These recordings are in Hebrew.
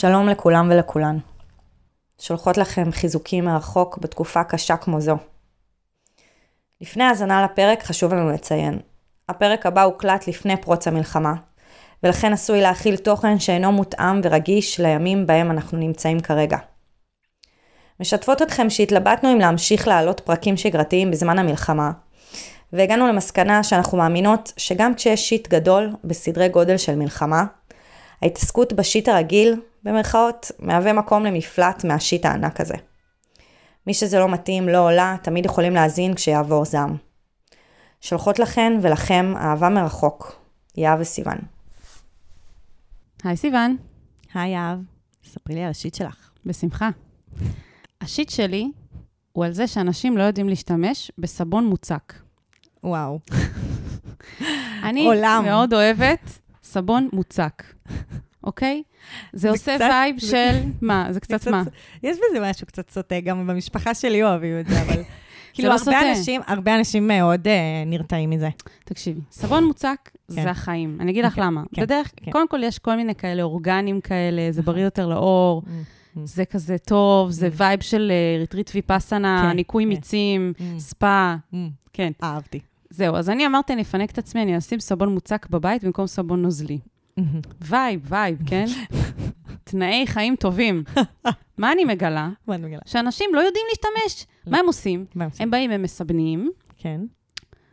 שלום לכולם ולכולן. שולחות לכם חיזוקים מרחוק בתקופה קשה כמו זו. לפני האזנה לפרק חשוב לנו לציין. הפרק הבא הוקלט לפני פרוץ המלחמה, ולכן עשוי להכיל תוכן שאינו מותאם ורגיש לימים בהם אנחנו נמצאים כרגע. משתפות אתכם שהתלבטנו אם להמשיך להעלות פרקים שגרתיים בזמן המלחמה, והגענו למסקנה שאנחנו מאמינות שגם כשיש שיט גדול בסדרי גודל של מלחמה, ההתעסקות בשיט הרגיל, במרכאות, מהווה מקום למפלט מהשיט הענק הזה. מי שזה לא מתאים, לא עולה, תמיד יכולים להאזין כשיעבור זעם. שולחות לכן ולכם אהבה מרחוק, יהב וסיוון. היי סיוון. היי יהב, ספרי לי על השיט שלך. בשמחה. השיט שלי הוא על זה שאנשים לא יודעים להשתמש בסבון מוצק. וואו. אני עולם. מאוד אוהבת סבון מוצק, אוקיי? זה עושה קצת- vibe זה- של... מה? זה קצת מה? יש בזה משהו קצת סוטה, גם במשפחה שלי אוהבים את זה, אבל... כאילו, לא הרבה. אנשים, הרבה אנשים מאוד אה, נרתעים מזה. תקשיבי, סבון מוצק כן. זה החיים. אני אגיד לך כן, למה. כן, בדרך, כן. קודם כל יש כל מיני כאלה אורגנים כאלה, זה בריא יותר לעור, Mm, זה כזה טוב, זה Mm. vibe של אה, ריטריט ויפאסנה, כן, ניקוי כן. מיצים, Mm. ספא, mm, כן. אהבתי. זהו, אז אני אמרתי, אני אפנק את עצמי, אני אשים סבון מוצק בבית במקום סבון נוזלי. vibe, vibe, כן? תנאי חיים טובים. מה אני מגלה? מה את מגלה? שאנשים לא יודעים להשתמש. מה הם עושים? מה עושים? הם באים, הם מסבנים, כן.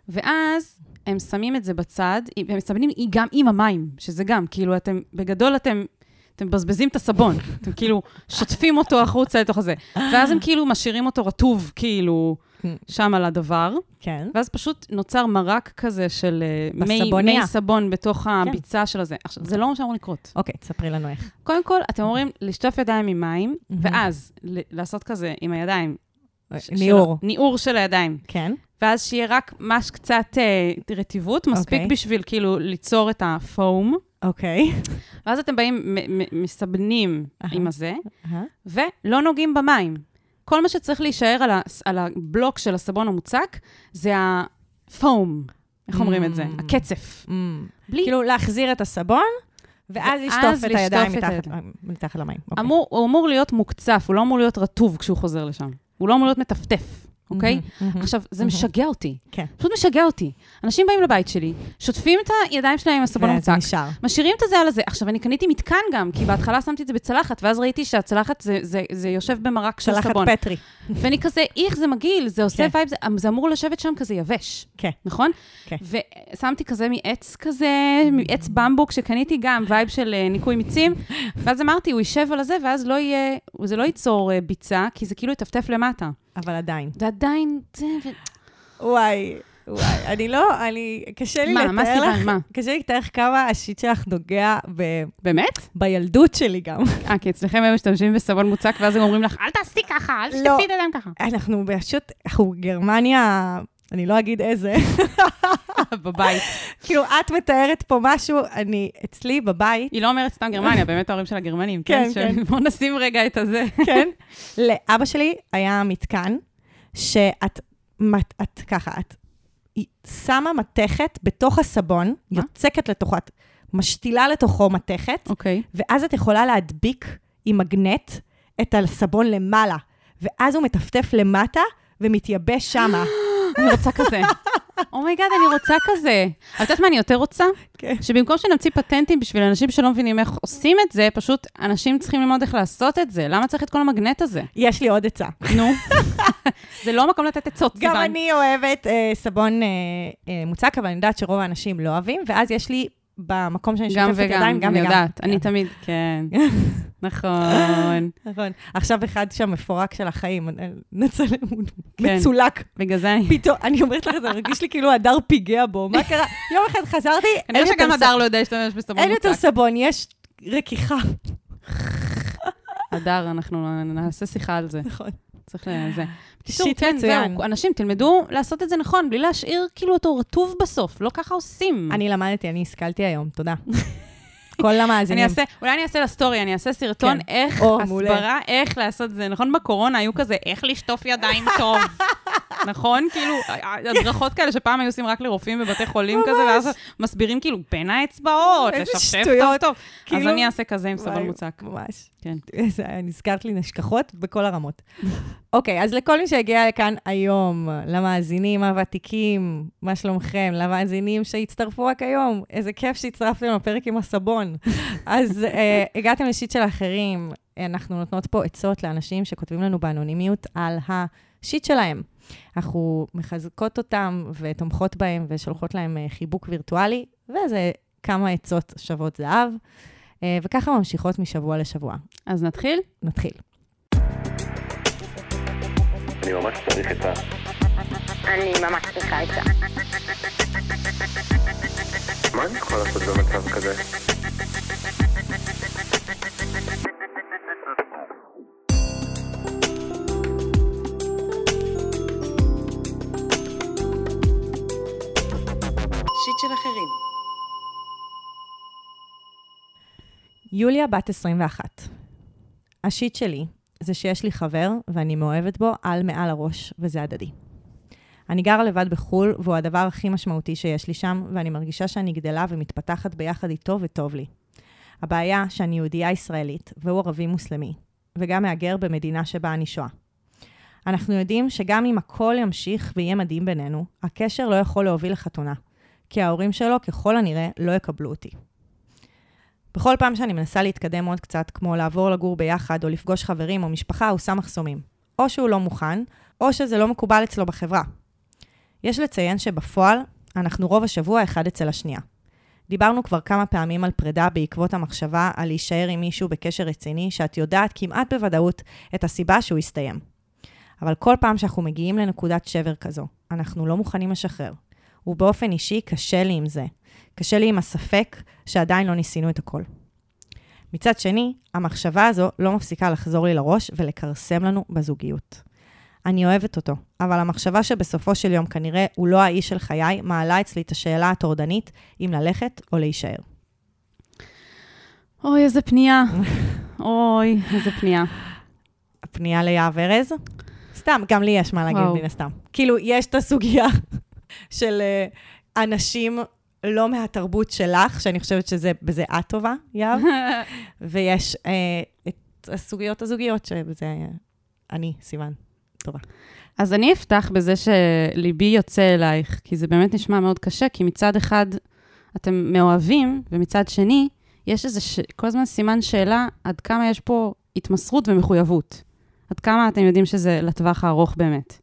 ואז הם שמים את זה בצד, הם מסבנים גם עם המים, שזה גם, כאילו, אתם, בגדול אתם... אתם מבזבזים את הסבון, אתם כאילו שוטפים אותו החוצה לתוך הזה. ואז הם כאילו משאירים אותו רטוב, כאילו, שם על הדבר. כן. ואז פשוט נוצר מרק כזה של אה, מי. מי סבון בתוך הביצה של הזה. עכשיו, זה לא מה שאמור לקרות. אוקיי, תספרי לנו איך. קודם כל, אתם אומרים לשטוף ידיים עם מים, מהמם. ואז לעשות כזה עם הידיים. ש- ניעור. של- ניעור של הידיים. כן. ואז שיהיה רק מש קצת אה, רטיבות, מספיק אוקיי. בשביל כאילו ליצור את הפום. אוקיי. ואז אתם באים, מסבנים אהה. עם הזה, אהה. ולא נוגעים במים. כל מה שצריך להישאר על, ה- על הבלוק של הסבון המוצק, זה הפום. איך אומרים את זה? Mm. הקצף. Mm. בלי כאילו, להחזיר את הסבון, ואז לשטוף את הידיים לשטוף את מתחת- הידיים. מתחת למים. אוקיי. אמור, הוא אמור להיות מוקצף, הוא לא אמור להיות רטוב כשהוא חוזר לשם. הוא לא אמור להיות מטפטף, אוקיי? מהמם, מהמם. עכשיו, זה מהמם. משגע אותי. כן. פשוט משגע אותי. אנשים באים לבית שלי, שוטפים את הידיים שלהם עם הסבון וזה המוצק, נשאר. משאירים את הזה על הזה. עכשיו, אני קניתי מתקן גם, כי בהתחלה שמתי את זה בצלחת, ואז ראיתי שהצלחת זה, זה, זה יושב במרק של צלחת סבון. פטרי. ואני כזה, איך זה מגעיל, זה עושה כן. vibe, זה, זה אמור לשבת שם כזה יבש. כן. נכון? כן. ושמתי כזה מעץ כזה, מעץ במבוק שקניתי גם, vibe של אה, ניקוי מיצים, ואז אמרתי, הוא יישב על הזה, ואז לא יהיה, זה לא ייצור אה, ביצה, כי זה כאילו יטפטף למטה. אבל עדיין. ועדיין, זה... ו... וואי, וואי, אני לא, אני, קשה לי מה, לתאר מה סיוון, לך, מה? קשה לי לתאר לך כמה ה shit שלך נוגע ב, באמת? בילדות שלי גם. אה, כי אצלכם הם משתמשים בסבון מוצק, ואז הם אומרים לך, אל תעשי ככה, אל לא. תשטפי את הידיים ככה. אנחנו פשוט, אנחנו גרמניה, אני לא אגיד איזה, בבית. כאילו, את מתארת פה משהו, אני, אצלי בבית, היא לא אומרת סתם גרמניה, באמת ההורים של הגרמנים, כן? כן, כן. בואו נשים רגע את הזה. כן, לאבא שלי היה מתקן, שאת, מת- את ככה, את שמה מתכת בתוך הסבון? יוצקת לתוכו, את משתילה לתוכו מתכת, אוקיי. ואז את יכולה להדביק עם מגנט את הסבון למעלה, ואז הוא מטפטף למטה ומתייבש שמה. אני רוצה כזה. oh my god, אני רוצה כזה. את יודעת מה אני יותר רוצה? כן. שבמקום שנמציא פטנטים בשביל אנשים שלא מבינים איך עושים את זה, פשוט אנשים צריכים ללמוד איך לעשות את זה. למה צריך את כל המגנט הזה? יש לי עוד עצה. נו. זה לא מקום לתת עצות, גם סיוון. אני אוהבת אה, סבון אה, אה, מוצק, אבל אני יודעת שרוב האנשים לא אוהבים, ואז יש לי במקום שאני גם שוטפת וגם, ידיים, גם אני וגם. יודעת. אני כן. תמיד, כן. נכון. נכון. עכשיו אחד שם מפורק של החיים, אה, נצל- הוא כן. מצולק. בגלל זה אני... פתאום, אני אומרת לך, זה מרגיש לי כאילו הדר פיגע בו. מה קרה? יום אחד חזרתי, אין יותר שגם ס- הדר לא יודע להשתמש בסבון אין יותר. סבון, יש רכיכה. הדר, אנחנו נעשה שיחה על זה. נכון. צריך לזה. בקיצור, כן. זהו, אנשים, תלמדו לעשות את זה נכון, בלי להשאיר כאילו אותו רטוב בסוף, לא ככה עושים. אני למדתי, אני השכלתי היום, תודה. כל המאזינים. אני אעשה, אולי אני אעשה לסטורי, אני אעשה סרטון כן. איך, או, מעולה. הסברה, איך לעשות את זה. נכון, בקורונה היו כזה, איך לשטוף ידיים טוב. נכון? כאילו, הדרכות כאלה שפעם היו עושים רק לרופאים בבתי חולים כזה, ואז מסבירים כאילו בין האצבעות, לשפשף. טוב טוב. אז כאילו- אני אעשה כזה עם וואי, מוצק. ממש. כן. נזכרת לי נשכחות בכל הרמות. אוקיי, אז לכל מי שהגיע לכאן היום, למאזינים הוותיקים, מה שלומכם? למאזינים שהצטרפו רק היום, איזה כיף שהצטרפתם לפרק עם הסבון. אז אה, הגעתם לשיט של האחרים, אנחנו נותנות פה עצות לאנשים שכותבים לנו באנונימיות על השיט שלהם. אנחנו מחזקות אותם ותומכות בהם ושולחות להם אה, חיבוק וירטואלי, וזה כמה עצות שוות זהב. אה, וככה ממשיכות משבוע לשבוע. אז נתחיל? נתחיל. אני ממש צריך את ה... אני ממש צריכה את זה. מה אני יכול לעשות במצב כזה? שיט של אחרים. יוליה בת 21. השיט שלי זה שיש לי חבר ואני מאוהבת בו על מעל הראש, וזה הדדי. אני גרה לבד בחו"ל, והוא הדבר הכי משמעותי שיש לי שם, ואני מרגישה שאני גדלה ומתפתחת ביחד איתו וטוב לי. הבעיה שאני יהודייה ישראלית, והוא ערבי מוסלמי, וגם מהגר במדינה שבה אני שואה. אנחנו יודעים שגם אם הכל ימשיך ויהיה מדהים בינינו, הקשר לא יכול להוביל לחתונה, כי ההורים שלו ככל הנראה לא יקבלו אותי. בכל פעם שאני מנסה להתקדם עוד קצת, כמו לעבור לגור ביחד או לפגוש חברים או משפחה, הוא שם מחסומים. או שהוא לא מוכן, או שזה לא מקובל אצלו בחברה. יש לציין שבפועל, אנחנו רוב השבוע אחד אצל השנייה. דיברנו כבר כמה פעמים על פרידה בעקבות המחשבה על להישאר עם מישהו בקשר רציני, שאת יודעת כמעט בוודאות את הסיבה שהוא יסתיים. אבל כל פעם שאנחנו מגיעים לנקודת שבר כזו, אנחנו לא מוכנים לשחרר. ובאופן אישי קשה לי עם זה. קשה לי עם הספק שעדיין לא ניסינו את הכל. מצד שני, המחשבה הזו לא מפסיקה לחזור לי לראש ולכרסם לנו בזוגיות. אני אוהבת אותו, אבל המחשבה שבסופו של יום כנראה הוא לא האיש של חיי, מעלה אצלי את השאלה הטורדנית אם ללכת או להישאר. אוי, איזה פנייה. אוי, איזה פנייה. הפנייה ליהב ארז? סתם, גם לי יש מה להגיד. מן הסתם. כאילו, יש את הסוגיה של אה, אנשים לא מהתרבות שלך, שאני חושבת שזה, בזה את טובה, יהב, ויש אה, את הסוגיות הזוגיות, שבזה אני, סיוון, טובה. אז אני אפתח בזה שליבי יוצא אלייך, כי זה באמת נשמע מאוד קשה, כי מצד אחד אתם מאוהבים, ומצד שני, יש איזה ש... כל הזמן סימן שאלה עד כמה יש פה התמסרות ומחויבות. עד כמה אתם יודעים שזה לטווח הארוך באמת.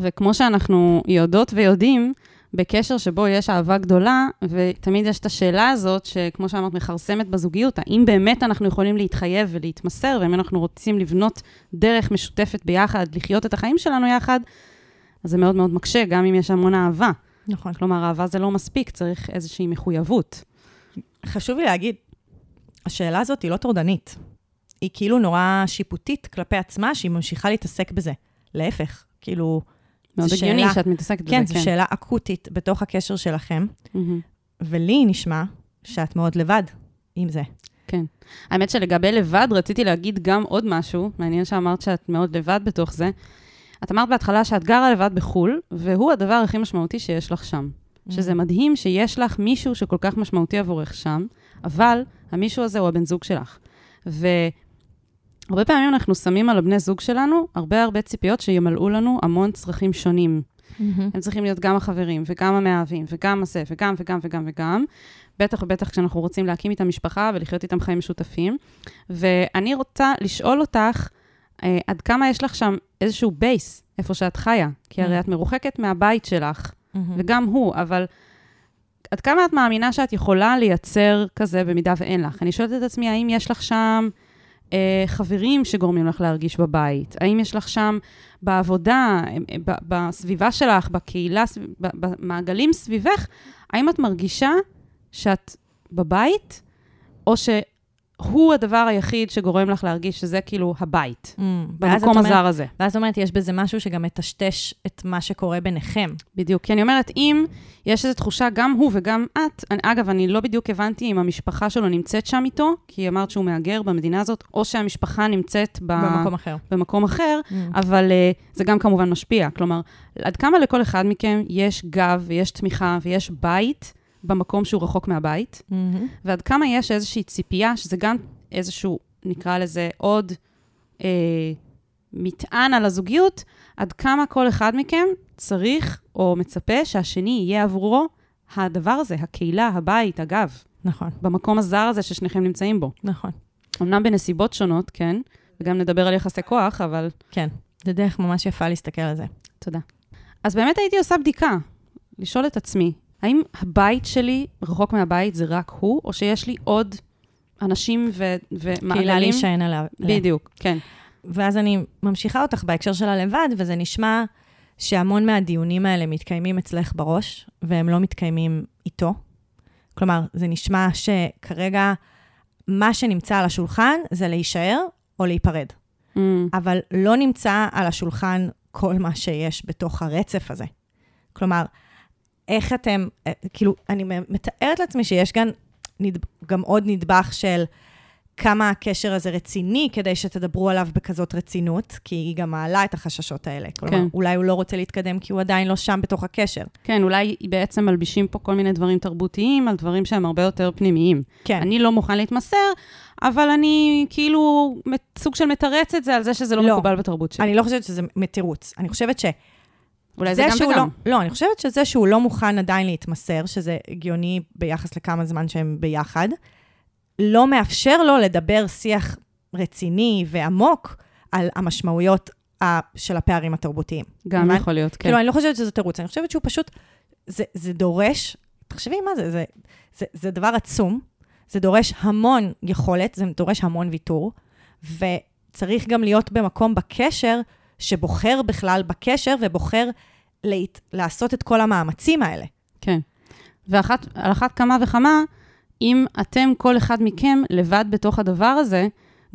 וכמו שאנחנו יודעות ויודעים, בקשר שבו יש אהבה גדולה, ותמיד יש את השאלה הזאת, שכמו שאמרת, מכרסמת בזוגיות, האם באמת אנחנו יכולים להתחייב ולהתמסר, ואם אנחנו רוצים לבנות דרך משותפת ביחד, לחיות את החיים שלנו יחד, אז זה מאוד מאוד מקשה, גם אם יש המון אהבה. נכון. כלומר, אהבה זה לא מספיק, צריך איזושהי מחויבות. חשוב לי להגיד, השאלה הזאת היא לא טורדנית. היא כאילו נורא שיפוטית כלפי עצמה, שהיא ממשיכה להתעסק בזה. להפך, כאילו, מאוד הגיוני שאלה- שאת מתעסקת בזה, כן, זו שאלה אקוטית בתוך הקשר שלכם. ולי נשמע שאת מאוד לבד עם זה. כן. האמת שלגבי לבד, רציתי להגיד גם עוד משהו, מעניין שאמרת שאת מאוד לבד בתוך זה. את אמרת בהתחלה שאת גרה לבד בחו"ל, והוא הדבר הכי משמעותי שיש לך שם. שזה מדהים שיש לך מישהו שכל כך משמעותי עבורך שם, אבל המישהו הזה הוא הבן זוג שלך. והרבה פעמים אנחנו שמים על הבני זוג שלנו הרבה הרבה ציפיות שימלאו לנו המון צרכים שונים. הם צריכים להיות גם החברים, וגם המאהבים, וגם הזה, וגם וגם וגם וגם. בטח ובטח כשאנחנו רוצים להקים איתם משפחה ולחיות איתם חיים משותפים. ואני רוצה לשאול אותך, אה, עד כמה יש לך שם איזשהו בייס, איפה שאת חיה? כי הרי את מרוחקת מהבית שלך, וגם הוא, אבל עד כמה את מאמינה שאת יכולה לייצר כזה במידה ואין לך? אני שואלת את עצמי, האם יש לך שם חברים שגורמים לך להרגיש בבית? האם יש לך שם בעבודה, אה, בסביבה שלך, בקהילה, במעגלים סביבך, האם את מרגישה שאת בבית, או הוא הדבר היחיד שגורם לך להרגיש שזה כאילו הבית, Mm. במקום אומרת- הזר הזה. ואז את אומרת, יש בזה משהו שגם מטשטש את מה שקורה ביניכם. בדיוק. כי אני אומרת, אם יש איזו תחושה, גם הוא וגם את, אני, אגב, אני לא בדיוק הבנתי אם המשפחה שלו נמצאת שם איתו, כי אמרת שהוא מהגר במדינה הזאת, או שהמשפחה נמצאת ב... במקום אחר. במקום אחר, Mm. אבל uh, זה גם כמובן משפיע. כלומר, עד כמה לכל אחד מכם יש גב ויש תמיכה ויש בית במקום שהוא רחוק מהבית, מהמם. ועד כמה יש איזושהי ציפייה, שזה גם איזשהו, נקרא לזה, עוד אה, מטען על הזוגיות, עד כמה כל אחד מכם צריך או מצפה שהשני יהיה עבורו הדבר הזה, הקהילה, הבית, הגב, נכון, במקום הזר הזה ששניכם נמצאים בו. נכון. אמנם בנסיבות שונות, כן, וגם נדבר על יחסי כוח, אבל כן, זה דרך ממש יפה להסתכל על זה. תודה. אז באמת הייתי עושה בדיקה, לשאול את עצמי, האם הבית שלי רחוק מהבית זה רק הוא, או שיש לי עוד אנשים ו- ומעגלים? קהילה להישען עליו. בדיוק, כן. ואז אני ממשיכה אותך בהקשר של הלבד, וזה נשמע שהמון מהדיונים האלה מתקיימים אצלך בראש, והם לא מתקיימים איתו. כלומר, זה נשמע שכרגע מה שנמצא על השולחן זה להישאר או להיפרד. Mm, אבל לא נמצא על השולחן כל מה שיש בתוך הרצף הזה. כלומר, איך אתם, אה, כאילו, אני מתארת לעצמי שיש גם, נד, גם עוד נדבך של כמה הקשר הזה רציני כדי שתדברו עליו בכזאת רצינות, כי היא גם מעלה את החששות האלה. כלומר, כן. אולי הוא לא רוצה להתקדם כי הוא עדיין לא שם בתוך הקשר. כן, אולי בעצם מלבישים פה כל מיני דברים תרבותיים על דברים שהם הרבה יותר פנימיים. כן. אני לא מוכן להתמסר, אבל אני כאילו סוג של מתרץ את זה על זה שזה לא, לא. מקובל בתרבות שלי. אני לא חושבת שזה מתירוץ. אני חושבת ש... אולי זה גם שהוא וגם. לא, לא, אני חושבת שזה שהוא לא מוכן עדיין להתמסר, שזה הגיוני ביחס לכמה זמן שהם ביחד, לא מאפשר לו לדבר שיח רציני ועמוק על המשמעויות ה- של הפערים התרבותיים. גם? יכול להיות, כן. כאילו, אני לא חושבת שזה תירוץ, אני חושבת שהוא פשוט, זה, זה דורש, תחשבי מה זה, זה, זה, זה דבר עצום, זה דורש המון יכולת, זה דורש המון ויתור, וצריך גם להיות במקום בקשר שבוחר בכלל בקשר ובוחר להת, לעשות את כל המאמצים האלה. כן. ועל אחת כמה וכמה, אם אתם, כל אחד מכם, לבד בתוך הדבר הזה,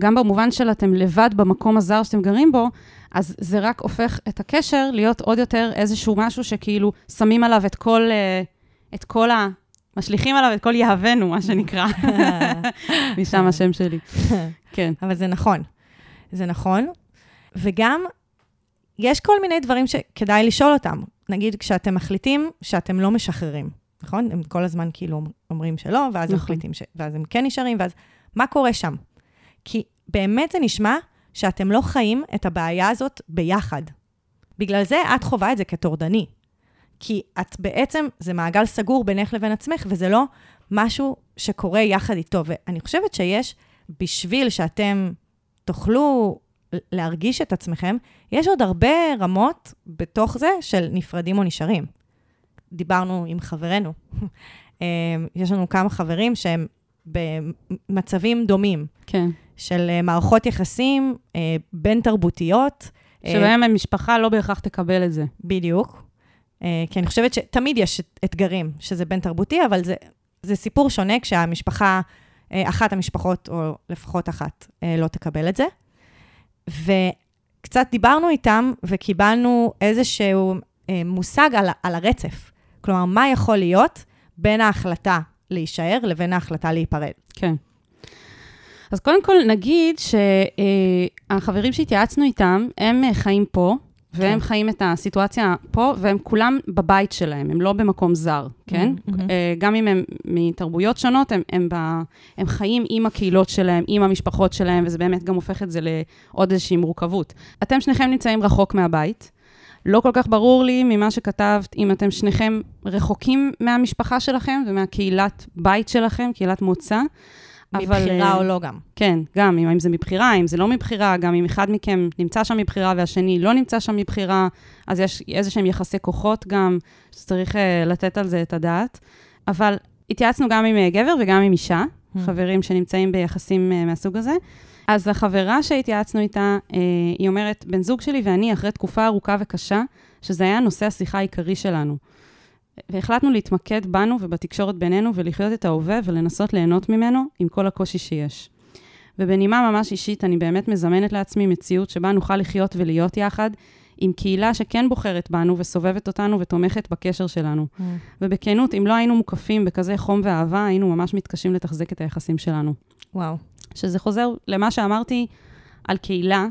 גם במובן של אתם לבד במקום הזר שאתם גרים בו, אז זה רק הופך את הקשר להיות עוד יותר איזשהו משהו שכאילו שמים עליו את כל, אה, את כל ה... משליכים עליו את כל יהבנו, מה שנקרא. משם השם שלי. כן. אבל זה נכון. זה נכון. וגם, יש כל מיני דברים שכדאי לשאול אותם. נגיד, כשאתם מחליטים שאתם לא משחררים, נכון? הם כל הזמן כאילו אומרים שלא, ואז נכון. מחליטים ש... ואז הם כן נשארים, ואז... מה קורה שם? כי באמת זה נשמע שאתם לא חיים את הבעיה הזאת ביחד. בגלל זה את חווה את זה כטורדני. כי את בעצם, זה מעגל סגור בינך לבין עצמך, וזה לא משהו שקורה יחד איתו. ואני חושבת שיש, בשביל שאתם תוכלו להרגיש את עצמכם, יש עוד הרבה רמות בתוך זה של נפרדים או נשארים. דיברנו עם חברינו. אה, יש לנו כמה חברים שהם במצבים דומים, כן. של אה, מערכות יחסים אה, בין-תרבותיות. אה, שבהם המשפחה לא בהכרח תקבל את זה. בדיוק. כי אני חושבת שתמיד יש את- אתגרים, שזה בין-תרבותי, אבל זה, זה סיפור שונה כשהמשפחה, אחת המשפחות, או לפחות אחת, לא תקבל את זה. וקצת דיברנו איתם וקיבלנו איזשהו אה, מושג על, על הרצף. כלומר, מה יכול להיות בין ההחלטה להישאר לבין ההחלטה להיפרד. כן. אז קודם כל נגיד שהחברים שהתייעצנו איתם, הם אה, חיים פה, והם כן. חיים את הסיטואציה פה, והם כולם בבית שלהם, הם לא במקום זר, כן? Mhm, mhm. אה, גם אם הם מתרבויות שונות, הם, הם, ב, הם חיים עם הקהילות שלהם, עם המשפחות שלהם, וזה באמת גם הופך את זה לעוד איזושהי מורכבות. אתם שניכם נמצאים רחוק מהבית. לא כל כך ברור לי ממה שכתבת, אם אתם שניכם רחוקים מהמשפחה שלכם ומהקהילת בית שלכם, קהילת מוצא. אבל, מבחירה אה, או לא גם. כן, גם אם, זה מבחירה, אם זה לא מבחירה, גם אם אחד מכם נמצא שם מבחירה והשני לא נמצא שם מבחירה, אז יש איזה שהם יחסי כוחות גם, שצריך uh, לתת על זה את הדעת. אבל התייעצנו גם עם uh, גבר וגם עם אישה, Hmm. חברים שנמצאים ביחסים uh, מהסוג הזה. אז החברה שהתייעצנו איתה, uh, היא אומרת, בן זוג שלי ואני, אחרי תקופה ארוכה וקשה, שזה היה נושא השיחה העיקרי שלנו. והחלטנו להתמקד בנו ובתקשורת בינינו ולחיות את ההווה ולנסות ליהנות ממנו עם כל הקושי שיש. ובנימה ממש אישית, אני באמת מזמנת לעצמי מציאות שבה נוכל לחיות ולהיות יחד עם קהילה שכן בוחרת בנו וסובבת אותנו ותומכת בקשר שלנו. Mm. ובכנות, אם לא היינו מוקפים בכזה חום ואהבה, היינו ממש מתקשים לתחזק את היחסים שלנו. וואו. שזה חוזר למה שאמרתי על קהילה,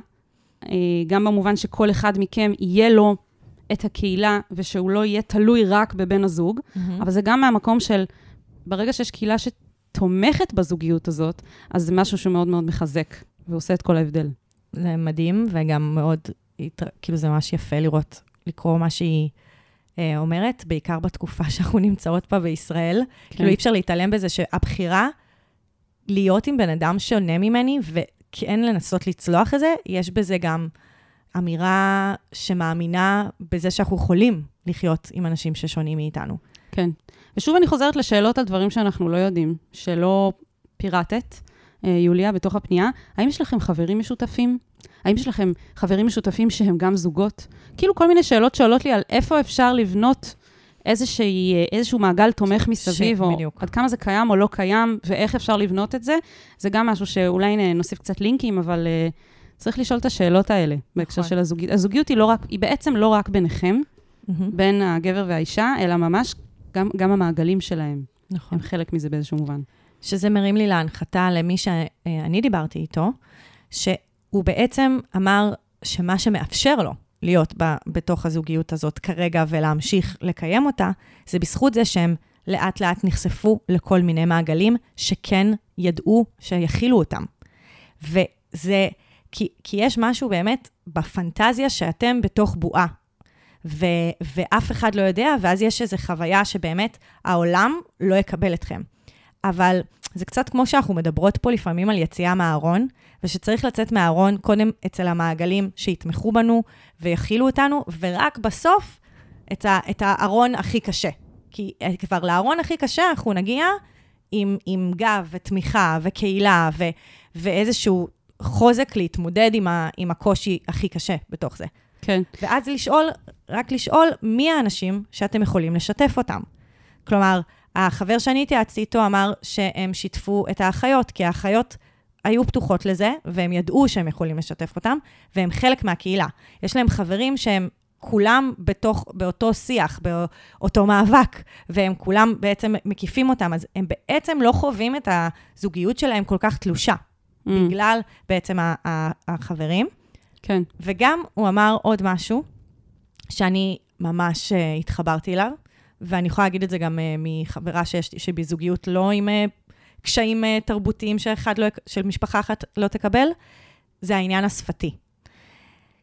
אה, גם במובן שכל אחד מכם יהיה לו את הקהילה, ושהוא לא יהיה תלוי רק בבן הזוג, מהמם. אבל זה גם מהמקום של, ברגע שיש קהילה שתומכת בזוגיות הזאת, אז זה משהו שמאוד מאוד מחזק, ועושה את כל ההבדל. זה מדהים, וגם מאוד, כאילו זה ממש יפה לראות, לקרוא מה שהיא אה, אומרת, בעיקר בתקופה שאנחנו נמצאות בה בישראל. כן. כאילו אי אפשר להתעלם בזה שהבחירה להיות עם בן אדם שונה ממני, וכן לנסות לצלוח את זה, יש בזה גם אמירה שמאמינה בזה שאנחנו יכולים לחיות עם אנשים ששונים מאיתנו. כן. ושוב אני חוזרת לשאלות על דברים שאנחנו לא יודעים, שלא פירטת, אה, יוליה, בתוך הפנייה. האם יש לכם חברים משותפים? האם יש לכם חברים משותפים שהם גם זוגות? כאילו כל מיני שאלות שעולות לי על איפה אפשר לבנות איזושהי, אה, איזשהו מעגל תומך מסביב, או בדיוק. עד כמה זה קיים או לא קיים, ואיך אפשר לבנות את זה. זה גם משהו שאולי נ- נוסיף קצת לינקים, אבל uh, צריך לשאול את השאלות האלה בהקשר נכון. של הזוגיות. הזוגיות היא, לא רק, היא בעצם לא רק ביניכם, מהמם. בין הגבר והאישה, אלא ממש גם, גם המעגלים שלהם. נכון. הם חלק מזה באיזשהו מובן. שזה מרים לי להנחתה למי שאני דיברתי איתו, שהוא בעצם אמר שמה שמאפשר לו להיות ב, בתוך הזוגיות הזאת כרגע ולהמשיך לקיים אותה, זה בזכות זה שהם לאט לאט נחשפו לכל מיני מעגלים שכן ידעו שיכילו אותם. וזה, כי, כי יש משהו באמת בפנטזיה שאתם בתוך בועה. ו, ואף אחד לא יודע, ואז יש איזו חוויה שבאמת העולם לא יקבל אתכם. אבל זה קצת כמו שאנחנו מדברות פה לפעמים על יציאה מהארון, ושצריך לצאת מהארון קודם אצל המעגלים שיתמכו בנו ויכילו אותנו, ורק בסוף את, ה, את הארון הכי קשה. כי אה, כבר לארון הכי קשה אנחנו נגיע עם, עם גב ותמיכה וקהילה ו, ואיזשהו חוזק להתמודד עם, ה, עם הקושי הכי קשה בתוך זה. כן. ואז לשאול, רק לשאול מי האנשים שאתם יכולים לשתף אותם. כלומר, החבר שאני התייעצתי איתו אמר שהם שיתפו את האחיות, כי האחיות היו פתוחות לזה, והם ידעו שהם יכולים לשתף אותם, והם חלק מהקהילה. יש להם חברים שהם כולם בתוך, באותו שיח, באותו מאבק, והם כולם בעצם מקיפים אותם, אז הם בעצם לא חווים את הזוגיות שלהם כל כך תלושה, Mm, בגלל בעצם ה- ה- החברים. כן. וגם הוא אמר עוד משהו, שאני ממש uh, התחברתי אליו, ואני יכולה להגיד את זה גם uh, מחברה שיש, שבזוגיות לא עם uh, קשיים uh, תרבותיים שאחד לא, של משפחה אחת לא תקבל, זה העניין השפתי.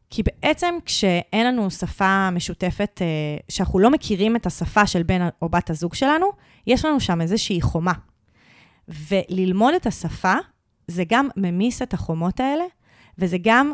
כי בעצם כשאין לנו שפה משותפת, uh, שאנחנו לא מכירים את השפה של בן או בת הזוג שלנו, יש לנו שם איזושהי חומה. וללמוד את השפה, זה גם ממיס את החומות האלה, וזה גם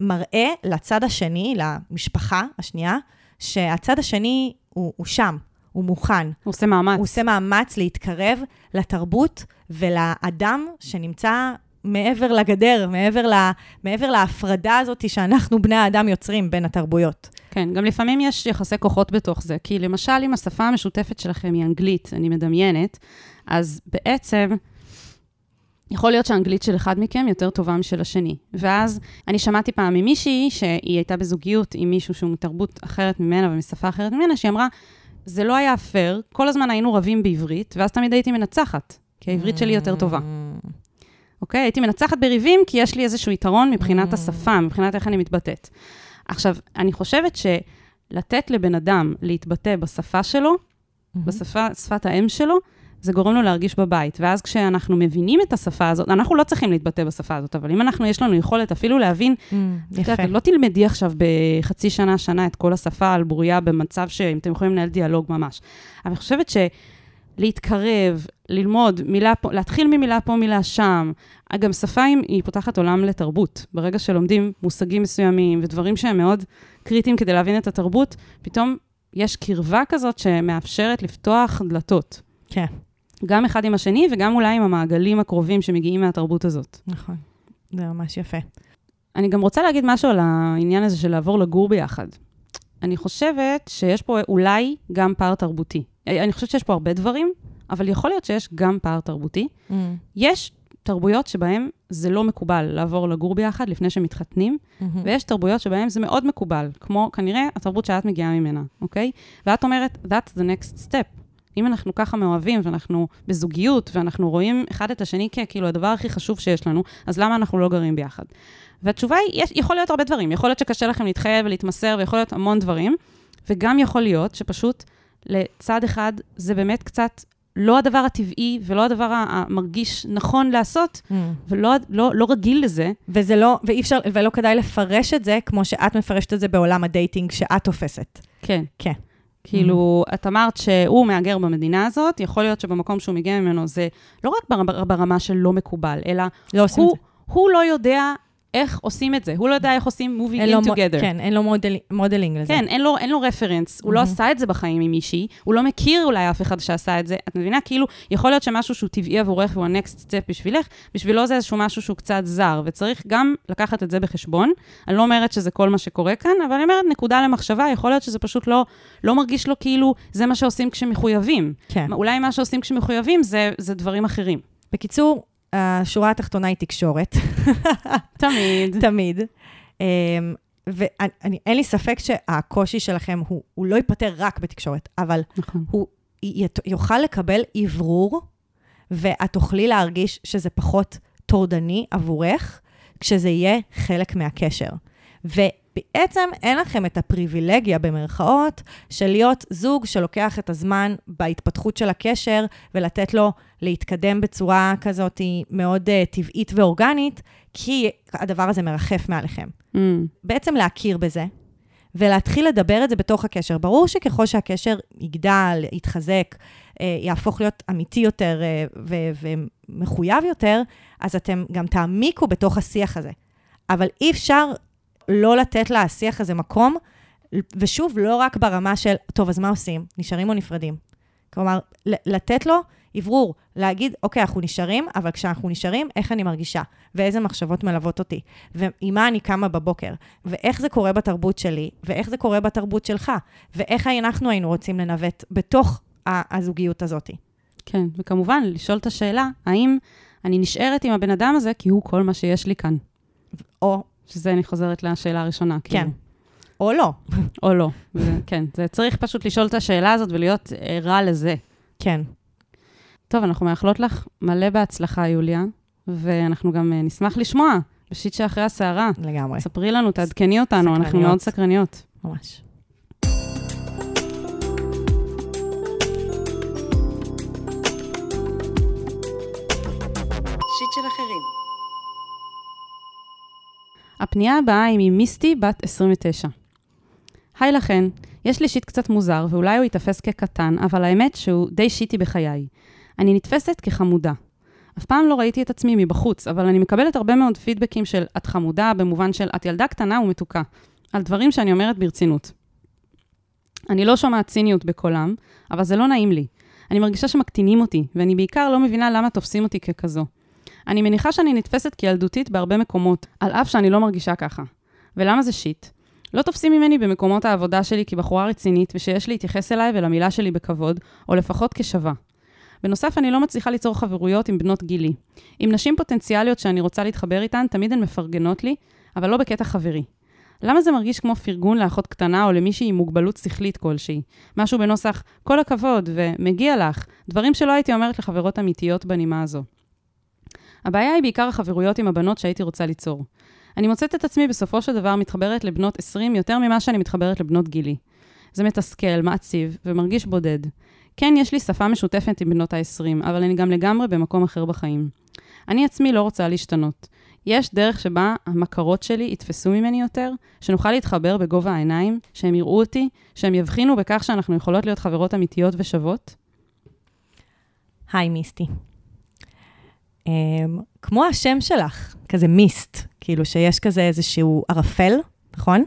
מראה לצד השני, למשפחה השנייה, שהצד השני הוא, הוא שם, הוא מוכן. הוא עושה מאמץ. הוא עושה מאמץ להתקרב לתרבות ולאדם שנמצא מעבר לגדר, מעבר, לה, מעבר להפרדה הזאת שאנחנו בני האדם יוצרים בין התרבויות. כן, גם לפעמים יש יחסי כוחות בתוך זה. כי למשל, אם השפה המשותפת שלכם היא אנגלית, אני מדמיינת, אז בעצם יכול להיות שהאנגלית של אחד מכם יותר טובה משל השני. ואז אני שמעתי פעם ממישהי שהיא הייתה בזוגיות עם מישהו שהוא מתרבות אחרת ממנה ומשפה אחרת ממנה, שהיא אמרה, זה לא היה פייר, כל הזמן היינו רבים בעברית, ואז תמיד הייתי מנצחת, כי העברית שלי יותר טובה. אוקיי? הייתי מנצחת בריבים, כי יש לי איזשהו יתרון מבחינת השפה, מבחינת איך אני מתבטאת. עכשיו, אני חושבת שלתת לבן אדם להתבטא בשפה שלו, בשפה, שפת האם שלו, זה גורם לו להרגיש בבית. ואז כשאנחנו מבינים את השפה הזאת, אנחנו לא צריכים להתבטא בשפה הזאת, אבל אם אנחנו, יש לנו יכולת אפילו להבין, את יפה. יודעת, לא תלמדי עכשיו בחצי שנה, שנה את כל השפה על בוריה במצב שאם אתם יכולים לנהל דיאלוג ממש. אבל אני חושבת שלהתקרב, ללמוד מילה פה, להתחיל ממילה פה, מילה שם. גם שפה היא פותחת עולם לתרבות. ברגע שלומדים מושגים מסוימים ודברים שהם מאוד קריטיים כדי להבין את התרבות, פתאום יש קרבה כזאת שמאפשרת לפתוח דלתות. כן, גם אחד עם השני וגם אולי עם המעגלים הקרובים שמגיעים מהתרבות הזאת. נכון. זה ממש יפה. אני גם רוצה להגיד משהו על העניין הזה של לעבור לגור ביחד. אני חושבת שיש פה אולי גם פער תרבותי. אני חושבת שיש פה הרבה דברים, אבל יכול להיות שיש גם פער תרבותי. יש תרבויות שבהן זה לא מקובל לעבור לגור ביחד לפני שמתחתנים, ויש תרבויות שבהן זה מאוד מקובל, כמו כנראה התרבות שאת מגיעה ממנה, אוקיי? ואת אומרת, that's the next step. אם אנחנו ככה מאוהבים ואנחנו בזוגיות ואנחנו רואים אחד את השני ככאילו הדבר הכי חשוב שיש לנו, אז למה אנחנו לא גרים ביחד? והתשובה היא, יש, יכול להיות הרבה דברים. יכול להיות שקשה לכם להתחייב ולהתמסר, ויכול להיות המון דברים, וגם יכול להיות שפשוט לצד אחד זה באמת קצת לא הדבר הטבעי ולא הדבר המרגיש נכון לעשות, Mm. ולא לא, לא רגיל לזה. וזה לא, ואי אפשר, ולא כדאי לפרש את זה כמו שאת מפרשת את זה בעולם הדייטינג שאת תופסת. כן. כן. כאילו, את אמרת שהוא מהגר במדינה הזאת, יכול להיות שבמקום שהוא מגיע ממנו זה לא רק בר- ברמה של לא מקובל, אלא לא הוא. הוא לא יודע איך עושים את זה, הוא לא יודע איך עושים moving in mo- together. כן, אין לו מודל, modeling לזה. כן, אין לו, אין לו reference, הוא לא עשה את זה בחיים עם מישהי, הוא לא מכיר אולי אף אחד שעשה את זה. את מבינה? כאילו, יכול להיות שמשהו שהוא טבעי עבורך והוא ה-next step בשבילך, בשבילו זה איזשהו משהו שהוא קצת זר, וצריך גם לקחת את זה בחשבון. אני לא אומרת שזה כל מה שקורה כאן, אבל אני אומרת, נקודה למחשבה, יכול להיות שזה פשוט לא, לא מרגיש לו כאילו זה מה שעושים כשמחויבים. כן. אולי מה שעושים כשמחויבים זה, זה דברים אחרים. בקיצור, השורה התחתונה היא תקשורת, תמיד. תמיד. אמ, ואין לי ספק שהקושי שלכם הוא, הוא לא ייפתר רק בתקשורת, אבל נכון. הוא יוכל לקבל אוורור, ואת תוכלי להרגיש שזה פחות טורדני עבורך, כשזה יהיה חלק מהקשר. ובעצם אין לכם את הפריבילגיה, במרכאות, של להיות זוג שלוקח את הזמן בהתפתחות של הקשר, ולתת לו להתקדם בצורה כזאת מאוד uh, טבעית ואורגנית, כי הדבר הזה מרחף מעליכם. Mm, בעצם להכיר בזה, ולהתחיל לדבר את זה בתוך הקשר. ברור שככל שהקשר יגדל, יתחזק, אה, יהפוך להיות אמיתי יותר אה, ו- ומחויב יותר, אז אתם גם תעמיקו בתוך השיח הזה. אבל אי אפשר לא לתת לשיח הזה מקום, ושוב, לא רק ברמה של, טוב, אז מה עושים? נשארים או נפרדים? כלומר, לתת לו אוורור, להגיד, אוקיי, אנחנו נשארים, אבל כשאנחנו נשארים, איך אני מרגישה? ואיזה מחשבות מלוות אותי? ועם מה אני קמה בבוקר? ואיך זה קורה בתרבות שלי? ואיך זה קורה בתרבות שלך? ואיך אנחנו היינו רוצים לנווט בתוך הזוגיות הזאת? כן, וכמובן, לשאול את השאלה, האם אני נשארת עם הבן אדם הזה כי הוא כל מה שיש לי כאן? או שזה אני חוזרת לשאלה הראשונה. כן. כאילו. או לא. או לא. כן, זה צריך פשוט לשאול את השאלה הזאת ולהיות ערה לזה. כן. טוב, אנחנו מאחלות לך מלא בהצלחה, יוליה, ואנחנו גם אה, נשמח לשמוע בשיט שאחרי הסערה. לגמרי. ספרי לנו, תעדכני אותנו, אנחנו סקרניות. מאוד סקרניות. ממש. שיט של אחרים. הפנייה הבאה היא ממיסטי, בת 29. היי לכן, יש לי שיט קצת מוזר, ואולי הוא ייתפס כקטן, אבל האמת שהוא די שיטי בחיי. אני נתפסת כחמודה. אף פעם לא ראיתי את עצמי מבחוץ, אבל אני מקבלת הרבה מאוד פידבקים של את חמודה, במובן של את ילדה קטנה ומתוקה. על דברים שאני אומרת ברצינות. אני לא שומעת ציניות בקולם, אבל זה לא נעים לי. אני מרגישה שמקטינים אותי, ואני בעיקר לא מבינה למה תופסים אותי ככזו. אני מניחה שאני נתפסת כילדותית בהרבה מקומות, על אף שאני לא מרגישה ככה. ולמה זה שיט? לא תופסים ממני במקומות העבודה שלי כבחורה רצינית, ושיש להתייחס אליי ולמילה שלי בכבוד, או לפחות כשווה. בנוסף, אני לא מצליחה ליצור חברויות עם בנות גילי. עם נשים פוטנציאליות שאני רוצה להתחבר איתן, תמיד הן מפרגנות לי, אבל לא בקטע חברי. למה זה מרגיש כמו פרגון לאחות קטנה או למישהי עם מוגבלות שכלית כלשהי? משהו בנוסח, כל הכבוד ומגיע לך, דברים שלא הייתי אומרת לחברות אמיתיות בנימה הזו. הבעיה היא בעיקר החברויות עם הבנות שהייתי רוצה ליצור. אני מוצאת את עצמי בסופו של דבר מתחברת לבנות 20 יותר ממה שאני מתחברת לבנות גילי. זה מתסכל, מעציב ומרגיש בודד. כן, יש לי שפה משותפת עם בנות ה-20, אבל אני גם לגמרי במקום אחר בחיים. אני עצמי לא רוצה להשתנות. יש דרך שבה המכרות שלי יתפסו ממני יותר, שנוכל להתחבר בגובה העיניים, שהם יראו אותי, שהם יבחינו בכך שאנחנו יכולות להיות חברות אמיתיות ושוות? היי, מיסטי. Um, כמו השם שלך, כזה מיסט, כאילו שיש כזה איזשהו ערפל, נכון?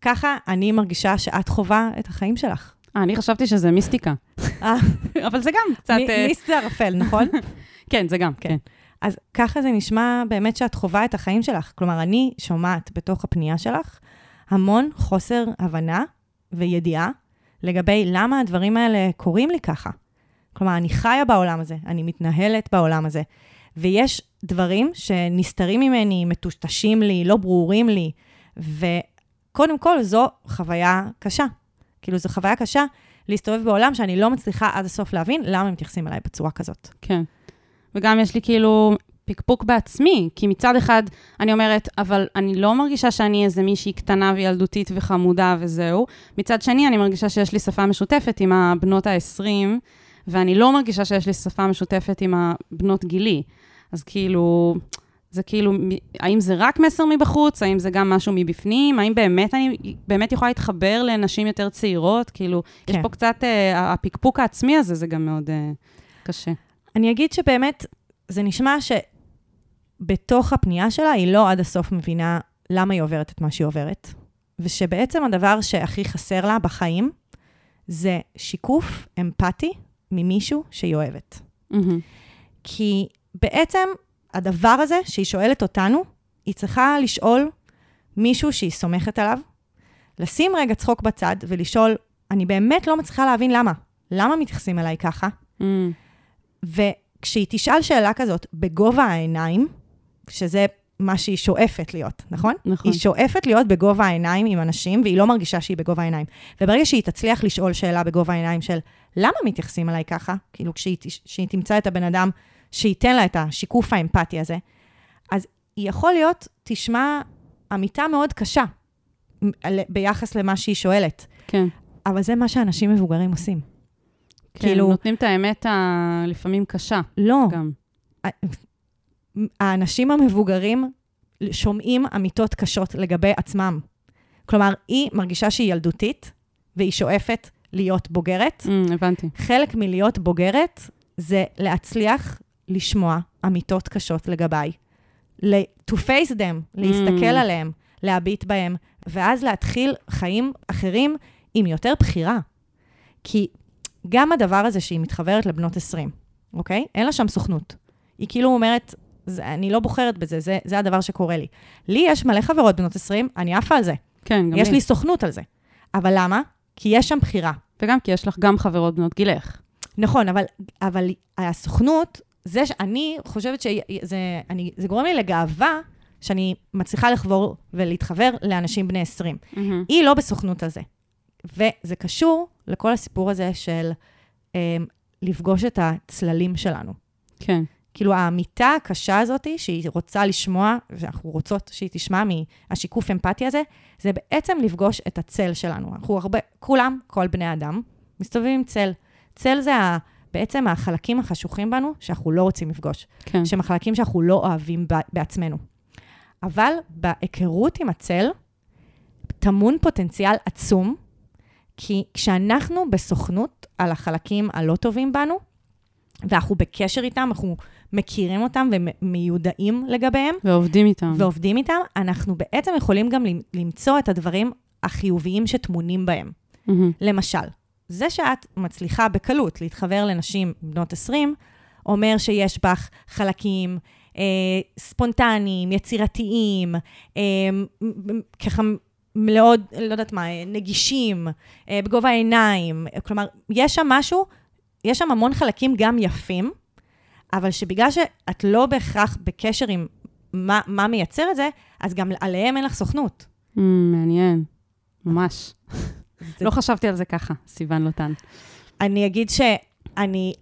ככה אני מרגישה שאת חווה את החיים שלך. אה, אני חשבתי שזה מיסטיקה. אה, אבל זה גם קצת... אה, מיסט זה ערפל, נכון? כן, זה גם, כן. אז ככה זה נשמע באמת שאת חווה את החיים שלך. כלומר, אני שומעת בתוך הפנייה שלך המון חוסר הבנה וידיעה לגבי למה הדברים האלה קורים לי ככה. כלומר, אני חיה בעולם הזה, אני מתנהלת בעולם הזה. ויש דברים שנסתרים ממני, מטושטשים לי, לא ברורים לי, וקודם כל, זו חוויה קשה. כאילו, זו חוויה קשה להסתובב בעולם שאני לא מצליחה עד הסוף להבין למה מתייחסים אליי בצורה כזאת. כן. וגם יש לי כאילו פקפוק בעצמי, כי מצד אחד אני אומרת, אבל אני לא מרגישה שאני איזה מישהי קטנה וילדותית וחמודה וזהו. מצד שני, אני מרגישה שיש לי שפה משותפת עם הבנות ה-20, ואני לא מרגישה שיש לי שפה משותפת עם הבנות גילי. אז כאילו, זה כאילו, האם זה רק מסר מבחוץ? האם זה גם משהו מבפנים? האם באמת אני באמת יכולה להתחבר לנשים יותר צעירות? כאילו, כן. יש. פה קצת, אה, הפקפוק העצמי הזה, זה גם מאוד אה, קשה. אני אגיד שבאמת, זה נשמע שבתוך הפנייה שלה היא לא עד הסוף מבינה למה היא עוברת את מה שהיא עוברת, ושבעצם הדבר שהכי חסר לה בחיים זה שיקוף אמפתי ממישהו שהיא אוהבת. מהמם. כי בעצם הדבר הזה שהיא שואלת אותנו, היא צריכה לשאול מישהו שהיא סומכת עליו, לשים רגע צחוק בצד ולשאול, אני באמת לא מצליחה להבין למה. למה מתייחסים אליי ככה? מהמם. וכשהיא תשאל שאלה כזאת בגובה העיניים, שזה מה שהיא שואפת להיות, נכון? נכון. היא שואפת להיות בגובה העיניים עם אנשים, והיא לא מרגישה שהיא בגובה העיניים. וברגע שהיא תצליח לשאול שאלה בגובה העיניים של למה מתייחסים אליי ככה, כאילו כשהיא תמצא את הבן אדם שייתן לה את השיקוף האמפתי הזה, אז יכול להיות, תשמע, אמיתה מאוד קשה ביחס למה שהיא שואלת. כן. אבל זה מה שאנשים מבוגרים עושים. כן, כאילו- נותנים את האמת הלפעמים קשה לא, גם. האנשים המבוגרים שומעים אמיתות קשות לגבי עצמם. כלומר, היא מרגישה שהיא ילדותית, והיא שואפת להיות בוגרת. Mm, הבנתי. חלק מלהיות בוגרת זה להצליח לשמוע אמיתות קשות לגביי. to face them, להסתכל Mm. עליהם, להביט בהם, ואז להתחיל חיים אחרים עם יותר בחירה. כי גם הדבר הזה שהיא מתחברת לבנות 20, אוקיי? אין לה שם סוכנות. היא כאילו אומרת, זה, אני לא בוחרת בזה, זה, זה הדבר שקורה לי. לי יש מלא חברות בנות 20, אני עפה על זה. כן, גם יש לי סוכנות על זה. אבל למה? כי יש שם בחירה. וגם כי יש לך גם חברות בנות גילך. נכון, אבל, אבל הסוכנות, זה שאני חושבת שזה אני, זה גורם לי לגאווה שאני מצליחה לחבור ולהתחבר לאנשים בני 20. מהמם. היא לא בסוכנות על זה. וזה קשור לכל הסיפור הזה של אה, לפגוש את הצללים שלנו. כן. כאילו, האמיתה הקשה הזאת, שהיא רוצה לשמוע, ואנחנו רוצות שהיא תשמע מהשיקוף אמפתי הזה, זה בעצם לפגוש את הצל שלנו. אנחנו הרבה, כולם, כל בני אדם, מסתובבים עם צל. צל זה ה, בעצם החלקים החשוכים בנו, שאנחנו לא רוצים לפגוש. כן. שהם החלקים שאנחנו לא אוהבים בעצמנו. אבל בהיכרות עם הצל, טמון פוטנציאל עצום, כי כשאנחנו בסוכנות על החלקים הלא טובים בנו, ואנחנו בקשר איתם, אנחנו מכירים אותם ומיודעים לגביהם, ועובדים איתם. ועובדים איתם, אנחנו בעצם יכולים גם למ- למצוא את הדברים החיוביים שטמונים בהם. מהמם. למשל, זה שאת מצליחה בקלות להתחבר לנשים בנות 20, אומר שיש בך חלקים אה, ספונטניים, יצירתיים, אה, ככה מאוד, לא יודעת מה, נגישים, אה, בגובה העיניים. כלומר, יש שם משהו, יש שם המון חלקים גם יפים, אבל שבגלל שאת לא בהכרח בקשר עם מה, מה מייצר את זה, אז גם עליהם אין לך סוכנות. Mm, מעניין. ממש. זה לא חשבתי על זה ככה, סיוון לוטן. אני אגיד שאני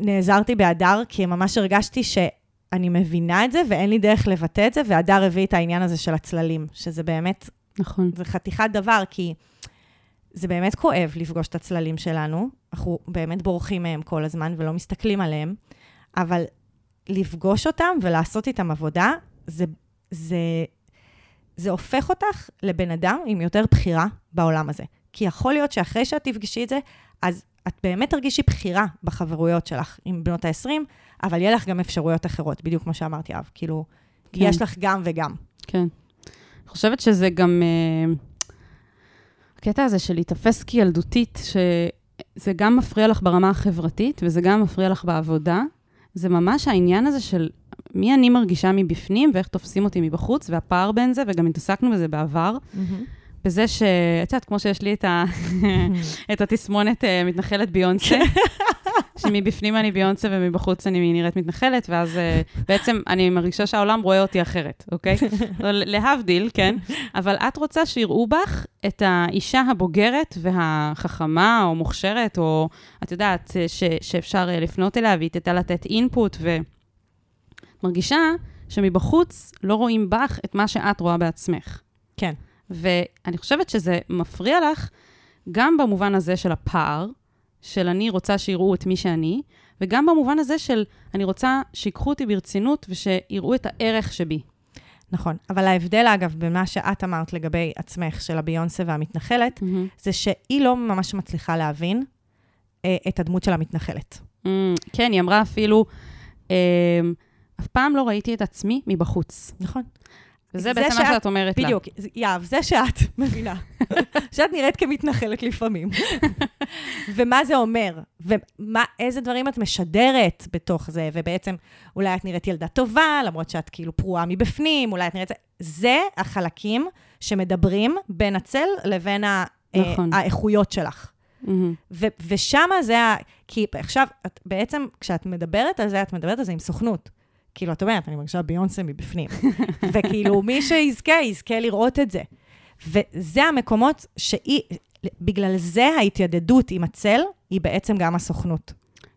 נעזרתי בהדר, כי ממש הרגשתי שאני מבינה את זה ואין לי דרך לבטא את זה, והדר הביא את העניין הזה של הצללים, שזה באמת, נכון. זה חתיכת דבר, כי זה באמת כואב לפגוש את הצללים שלנו, אנחנו באמת בורחים מהם כל הזמן ולא מסתכלים עליהם, אבל לפגוש אותם ולעשות איתם עבודה, זה, זה, זה הופך אותך לבן אדם עם יותר בחירה בעולם הזה. כי יכול להיות שאחרי שאת תפגשי את זה, אז את באמת תרגישי בחירה בחברויות שלך עם בנות ה-20, אבל יהיה לך גם אפשרויות אחרות, בדיוק כמו שאמרתי, אב. כאילו, כן. יש לך גם וגם. כן. אני חושבת שזה גם... אה, הקטע הזה של להיתפס כילדותית, שזה גם מפריע לך ברמה החברתית, וזה גם מפריע לך בעבודה, זה ממש העניין הזה של מי אני מרגישה מבפנים ואיך תופסים אותי מבחוץ, והפער בין זה, וגם התעסקנו בזה בעבר, בזה ש... את יודעת, כמו שיש לי את, ה... את התסמונת אה, מתנחלת ביונסה, שמבפנים אני ביונסה ומבחוץ אני נראית מתנחלת, ואז אה, בעצם אני מרגישה שהעולם רואה אותי אחרת, אוקיי? להבדיל, כן? אבל את רוצה שיראו בך את האישה הבוגרת והחכמה, או מוכשרת, או את יודעת, ש, שאפשר אה, לפנות אליה והיא תדע לתת אינפוט, ומרגישה שמבחוץ לא רואים בך את מה שאת רואה בעצמך. כן. ואני חושבת שזה מפריע לך גם במובן הזה של הפער, של אני רוצה שיראו את מי שאני, וגם במובן הזה של אני רוצה שיקחו אותי ברצינות ושיראו את הערך שבי. נכון. אבל ההבדל, אגב, בין מה שאת אמרת לגבי עצמך, של הביונסה והמתנחלת, Mm-hmm. זה שהיא לא ממש מצליחה להבין אה, את הדמות של המתנחלת. Mm, כן, היא אמרה אפילו, אה, אף פעם לא ראיתי את עצמי מבחוץ. נכון. וזה זה בעצם מה שאת- אומרת לה. בדיוק. יהב, זה שאת מבינה. שאת נראית כמתנחלת לפעמים. ומה זה אומר? ואיזה דברים את משדרת בתוך זה, ובעצם אולי את נראית ילדה טובה, למרות שאת כאילו פרועה מבפנים, אולי את נראית... זה החלקים שמדברים בין הצל לבין ה... אה, נכון. האיכויות שלך. ו- ושמה זה ה... כי עכשיו, את בעצם, כשאת מדברת על זה, את מדברת על זה עם סוכנות. כאילו, את אומרת, אני מרגישה ביונסה מבפנים. וכאילו, מי שיזכה, יזכה לראות את זה. וזה המקומות שהיא, בגלל זה ההתיידדות עם הצל, היא בעצם גם הסוכנות.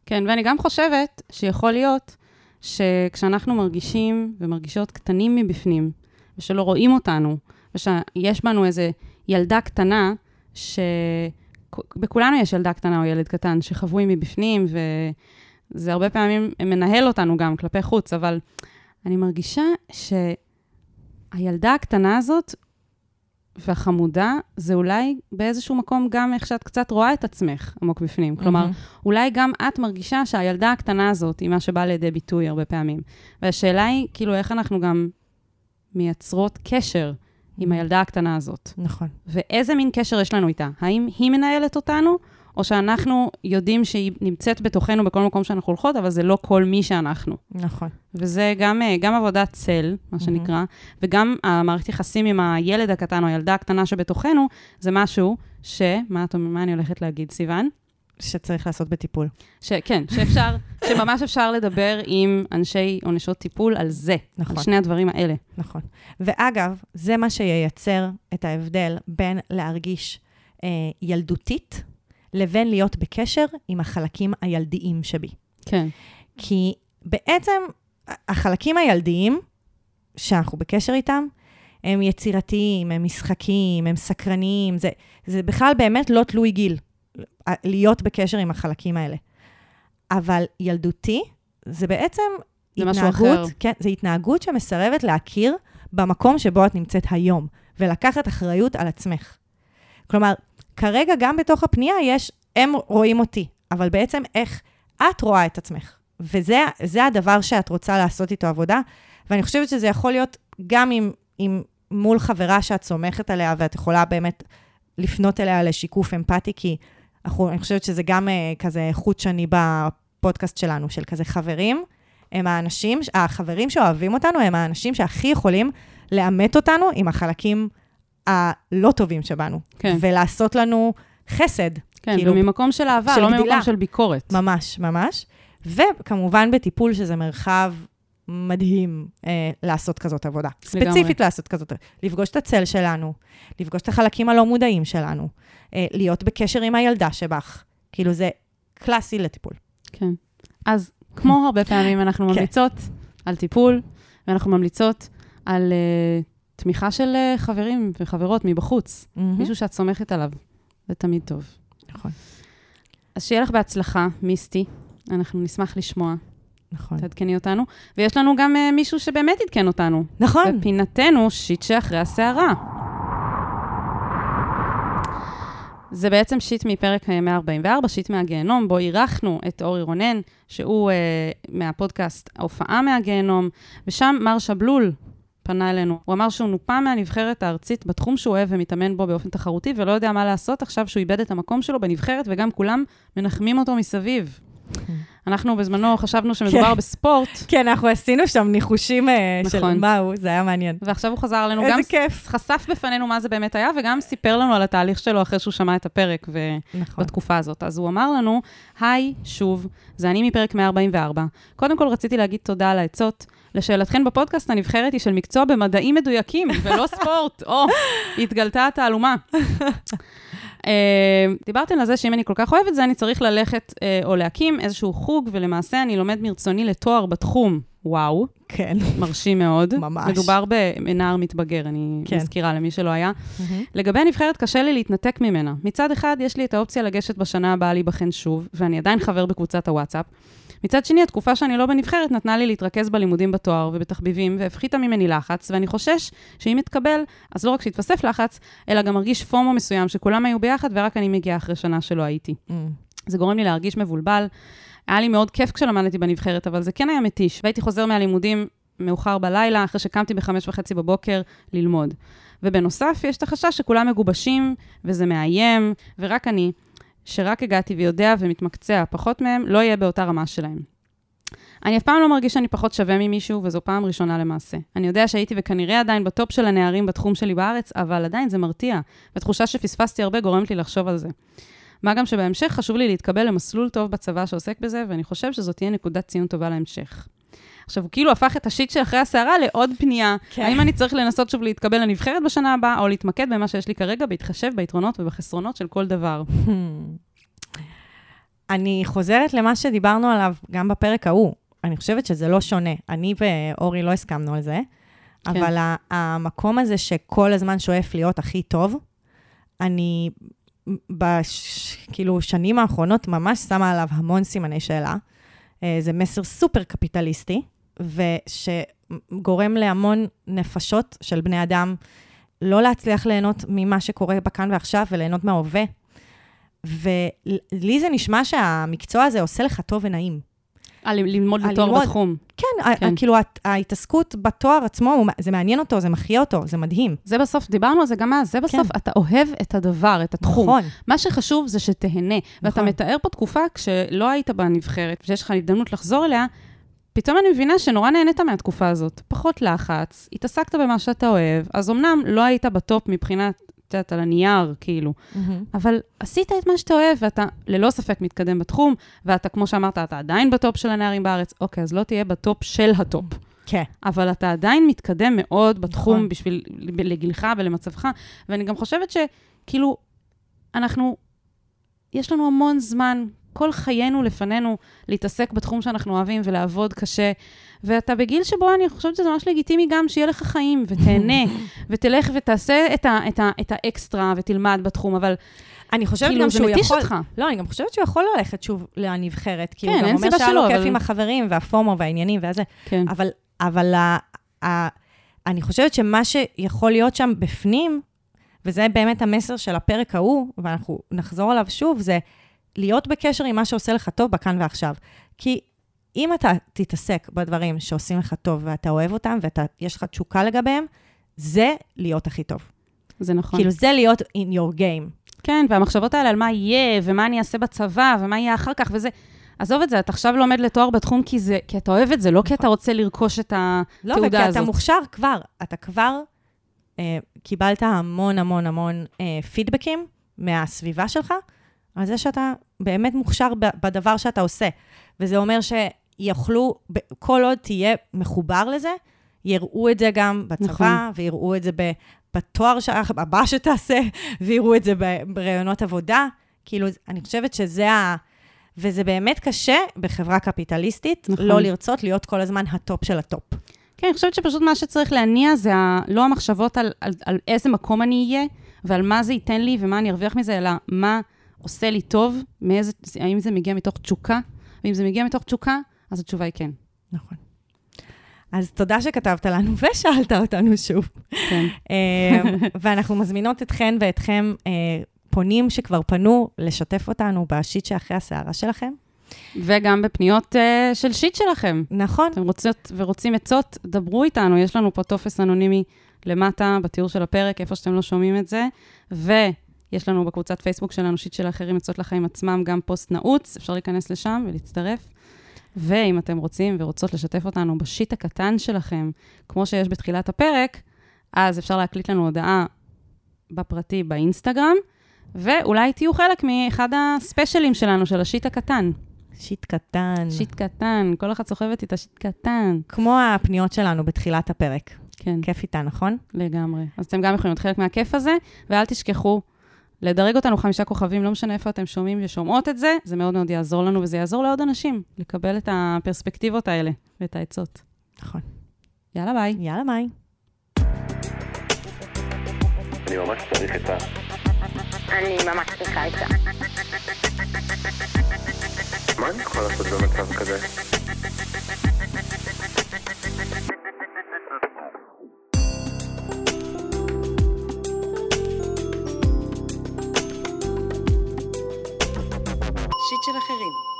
כן, ואני גם חושבת שיכול להיות שכשאנחנו מרגישים ומרגישות קטנים מבפנים, ושלא רואים אותנו, ושיש בנו איזה ילדה קטנה, שבכולנו יש ילדה קטנה או ילד קטן שחבוי מבפנים, וזה הרבה פעמים מנהל אותנו גם כלפי חוץ, אבל אני מרגישה שהילדה הקטנה הזאת והחמודה, זה אולי באיזשהו מקום גם איך שאת קצת רואה את עצמך עמוק בפנים. כלומר, מהמם. אולי גם את מרגישה שהילדה הקטנה הזאת היא מה שבא לידי ביטוי הרבה פעמים. והשאלה היא, כאילו, איך אנחנו גם מייצרות קשר עם הילדה הקטנה הזאת. נכון. ואיזה מין קשר יש לנו איתה? האם היא מנהלת אותנו, או שאנחנו יודעים שהיא נמצאת בתוכנו בכל מקום שאנחנו הולכות, אבל זה לא כל מי שאנחנו. נכון. וזה גם, אה, גם עבודת צל, מה שנקרא, וגם המערכת יחסים עם הילד הקטן או הילדה הקטנה שבתוכנו, זה משהו ש... מה, את, מה אני הולכת להגיד, סיוון? שצריך לעשות בטיפול. ש, כן, שאפשר, שממש אפשר לדבר עם אנשי או נשות טיפול על זה, נכון. על שני הדברים האלה. נכון. ואגב, זה מה שייצר את ההבדל בין להרגיש אה, ילדותית לבין להיות בקשר עם החלקים הילדיים שבי. כן. כי בעצם החלקים הילדיים שאנחנו בקשר איתם, הם יצירתיים, הם משחקיים, הם סקרניים, זה, זה בכלל באמת לא תלוי גיל, להיות בקשר עם החלקים האלה. אבל ילדותי, זה בעצם זה התנהגות. כן, זה התנהגות שמסרבת להכיר במקום שבו את נמצאת היום, ולקחת אחריות על עצמך. כלומר, כרגע גם בתוך הפנייה יש, הם רואים אותי, אבל בעצם איך את רואה את עצמך. וזה זה הדבר שאת רוצה לעשות איתו עבודה, ואני חושבת שזה יכול להיות גם עם, עם מול חברה שאת סומכת עליה, ואת יכולה באמת לפנות אליה לשיקוף אמפתי, כי אנחנו, אני חושבת שזה גם uh, כזה חוט שני בפודקאסט שלנו, של כזה חברים. הם האנשים, החברים שאוהבים אותנו, הם האנשים שהכי יכולים לאמת אותנו עם החלקים הלא טובים שבנו. כן. ולעשות לנו חסד. כן, כאילו, וממקום של אהבה, של לא גדילה. ממקום של ביקורת. ממש, ממש. וכמובן בטיפול, שזה מרחב מדהים אה, לעשות כזאת עבודה. לגמרי. ספציפית לעשות כזאת. לפגוש את הצל שלנו, לפגוש את החלקים הלא מודעים שלנו, אה, להיות בקשר עם הילדה שבך. כאילו, זה קלאסי לטיפול. כן. אז כמו הרבה פעמים אנחנו כן. ממליצות על טיפול, ואנחנו ממליצות על uh, תמיכה של uh, חברים וחברות מבחוץ, מישהו שאת סומכת עליו. זה תמיד טוב. נכון, אז שיהיה לך בהצלחה, מיסטי. אנחנו נשמח לשמוע, נכון. תעדכני אותנו. ויש לנו גם uh, מישהו שבאמת עדכן אותנו. נכון. בפינתנו, שיט שאחרי הסערה. זה בעצם שיט מפרק אה, 144, שיט מהגיהנום, בו אירחנו את אורי רונן, שהוא uh, מהפודקאסט ההופעה מהגיהנום, ושם מר שבלול פנה אלינו. הוא אמר שהוא נופה מהנבחרת הארצית בתחום שהוא אוהב ומתאמן בו באופן תחרותי, ולא יודע מה לעשות עכשיו שהוא איבד את המקום שלו בנבחרת, וגם כולם מנחמים אותו מסביב. אנחנו בזמנו חשבנו שמדובר כן. בספורט, כן, אנחנו עשינו שם ניחושים אה, של נכון. מה הוא, זה היה מעניין. ועכשיו הוא חזר אלינו, גם כיף. חשף בפנינו מה זה באמת היה, וגם סיפר לנו על התהליך שלו אחרי שהוא שמע את הפרק, ו... נכון. בתקופה הזאת. אז הוא אמר לנו, היי, שוב, זה אני מפרק 144. קודם כל רציתי להגיד תודה על העצות. לשאלתכן בפודקאסט, הנבחרת היא של מקצוע במדעים מדויקים, ולא ספורט. או, התגלתה התעלומה. אה, דיברתם על זה שאם אני כל כך אוהב את זה, אני צריך ללכת אה, או להקים איזשהו חוג, ולמעשה אני לומד מרצוני לתואר בתחום. וואו, כן. מרשים מאוד. ממש. מדובר בנער מתבגר, אני כן. מזכירה למי שלא היה. לגבי הנבחרת, קשה לי להתנתק ממנה. מצד אחד, יש לי את האופציה לגשת בשנה הבאה להיבחן שוב, ואני עדיין חבר בקבוצת הוואטסאפ. מצד שני, התקופה שאני לא בנבחרת נתנה לי להתרכז בלימודים בתואר ובתחביבים, והפחיתה ממני לחץ, ואני חושש שאם יתקבל, אז לא רק שיתווסף לחץ, אלא גם מרגיש פומו מסוים, שכולם היו ביחד ורק אני מגיעה אחרי שנה שלא הייתי. Mm. זה גורם לי להרגיש מבולבל. היה לי מאוד כיף כשלמדתי בנבחרת, אבל זה כן היה מתיש. והייתי חוזר מהלימודים מאוחר בלילה, אחרי שקמתי בחמש וחצי בבוקר ללמוד. ובנוסף, יש את החשש שכולם מגובשים, וזה מאיים, ורק אני, שרק הגעתי ויודע ומתמקצע פחות מהם, לא יהיה באותה רמה שלהם. אני אף פעם לא מרגיש שאני פחות שווה ממישהו, וזו פעם ראשונה למעשה. אני יודע שהייתי וכנראה עדיין בטופ של הנערים בתחום שלי בארץ, אבל עדיין זה מרתיע, ותחושה שפספסתי הרבה גורמת לי לחשוב על זה. מה גם שבהמשך חשוב לי להתקבל למסלול טוב בצבא שעוסק בזה, ואני חושב שזאת תהיה נקודת ציון טובה להמשך. עכשיו, הוא כאילו הפך את השיט שאחרי הסערה לעוד פנייה. כן. האם אני צריך לנסות שוב להתקבל לנבחרת בשנה הבאה, או להתמקד במה שיש לי כרגע, בהתחשב ביתרונות ובחסרונות של כל דבר. אני חוזרת למה שדיברנו עליו גם בפרק ההוא. אני חושבת שזה לא שונה. אני ואורי לא הסכמנו על זה, כן. אבל המקום הזה שכל הזמן שואף להיות הכי טוב, אני בש... כאילו, שנים האחרונות ממש שמה עליו המון סימני שאלה. אה, זה מסר סופר קפיטליסטי, ושגורם להמון נפשות של בני אדם לא להצליח ליהנות ממה שקורה בכאן ועכשיו וליהנות מההווה. ולי זה נשמע שהמקצוע הזה עושה לך טוב ונעים. אה, ל- ללמוד אה, לתואר ללמוד. בתחום. כן, כן. כן. כאילו, הת- ההתעסקות בתואר עצמו, זה מעניין אותו, זה מחיה אותו, זה מדהים. זה בסוף, דיברנו על זה גם אז, זה בסוף, אתה אוהב את הדבר, את התחום. נכון. מה שחשוב זה שתהנה. ואתה נכון. מתאר פה תקופה כשלא היית בנבחרת, ושיש לך הזדמנות לחזור אליה, פתאום אני מבינה שנורא נהנית מהתקופה הזאת. פחות לחץ, התעסקת במה שאתה אוהב, אז אמנם לא היית בטופ מבחינת, את יודעת, על הנייר, כאילו, אבל עשית את מה שאתה אוהב, ואתה ללא ספק מתקדם בתחום, ואתה, כמו שאמרת, אתה עדיין בטופ של הנערים בארץ. אוקיי, אז לא תהיה בטופ של הטופ. כן. אבל אתה עדיין מתקדם מאוד בתחום נכון. בשביל, לגילך ולמצבך, ואני גם חושבת שכאילו, אנחנו, יש לנו המון זמן, כל חיינו לפנינו, להתעסק בתחום שאנחנו אוהבים ולעבוד קשה, ואתה בגיל שבו אני חושבת שזה ממש לגיטימי גם שיהיה לך חיים, ותהנה, ותלך ותעשה את, ה, את, ה, את האקסטרה ותלמד בתחום, אבל אני חושבת כאילו, גם זה שהוא מתיש יכול... אותך. לא, אני גם חושבת שהוא יכול ללכת שוב לנבחרת. כי כן, הוא גם אין אומר סיבה שהיה לו שלא, כיף אבל- עם החברים, והפומו והעניינים והזה. כן. אבל, אבל ה, ה, אני חושבת שמה שיכול להיות שם בפנים, וזה באמת המסר של הפרק ההוא, ואנחנו נחזור עליו שוב, זה להיות בקשר עם מה שעושה לך טוב בכאן ועכשיו. כי אם אתה תתעסק בדברים שעושים לך טוב, ואתה אוהב אותם, ויש לך תשוקה לגביהם, זה להיות הכי טוב. זה נכון. כאילו, זה להיות in your game. כן, והמחשבות האלה על מה יהיה, ומה אני אעשה בצבא, ומה יהיה אחר כך, וזה... עזוב את זה, אתה עכשיו לומד לתואר בתחום כי, זה, כי אתה אוהב את זה, לא כי אתה רוצה לרכוש את לא, התעודה וכי הזאת. אתה מוכשר כבר. אתה כבר אה, קיבלת המון המון המון אה, פידבקים מהסביבה שלך, על זה שאתה באמת מוכשר בדבר שאתה עושה. וזה אומר שיוכלו, ב- כל עוד תהיה מחובר לזה, יראו את זה גם בצבא, נכון. ויראו את זה בתואר ש- הבא שתעשה, ויראו את זה בראיונות עבודה. כאילו, אני חושבת שזה ה... וזה באמת קשה בחברה קפיטליסטית, נכון. לא לרצות להיות כל הזמן הטופ של הטופ. כן, אני חושבת שפשוט מה שצריך להניע זה ה, לא המחשבות על, על, על איזה מקום אני אהיה, ועל מה זה ייתן לי ומה אני ארוויח מזה, אלא מה עושה לי טוב, מאיזה, האם זה מגיע מתוך תשוקה, ואם זה מגיע מתוך תשוקה, אז התשובה היא כן. נכון. אז תודה שכתבת לנו ושאלת אותנו שוב. כן. אה, ואנחנו מזמינות אתכן ואתכם, אה, פונים שכבר פנו, לשתף אותנו ב shit שאחרי הסערה שלכם. וגם בפניות uh, של shit שלכם. נכון. אתם רוצות ורוצים עצות, דברו איתנו, יש לנו פה טופס אנונימי למטה, בתיאור של הפרק, איפה שאתם לא שומעים את זה, יש לנו בקבוצת פייסבוק שלנו, שיט של האחרים יוצאות לחיים עצמם, גם פוסט נעוץ, אפשר להיכנס לשם ולהצטרף. ואם אתם רוצים ורוצות לשתף אותנו ב shit הקטן שלכם, כמו שיש בתחילת הפרק, אז אפשר להקליט לנו הודעה בפרטי באינסטגרם, ואולי תהיו חלק מאחד הספיישלים שלנו, של השיט הקטן. שיט קטן. שיט קטן, כל אחת סוחבת איתה שיט קטן. כמו הפניות שלנו בתחילת הפרק. כן, כיף איתה, נכון? לגמרי. אז אתם גם יכולים להיות חלק מהכיף הזה, ואל תשכחו לדרג אותנו חמישה כוכבים, לא משנה איפה אתם שומעים ושומעות את זה, זה מאוד מאוד יעזור לנו, וזה יעזור לעוד אנשים לקבל את הפרספקטיבות האלה ואת העצות. נכון. יאללה, ביי. יאללה, ביי. אני ממש צריך את ה... אני ממש צריכה עצה. מה אני יכול לעשות במצב כזה? של אחרים.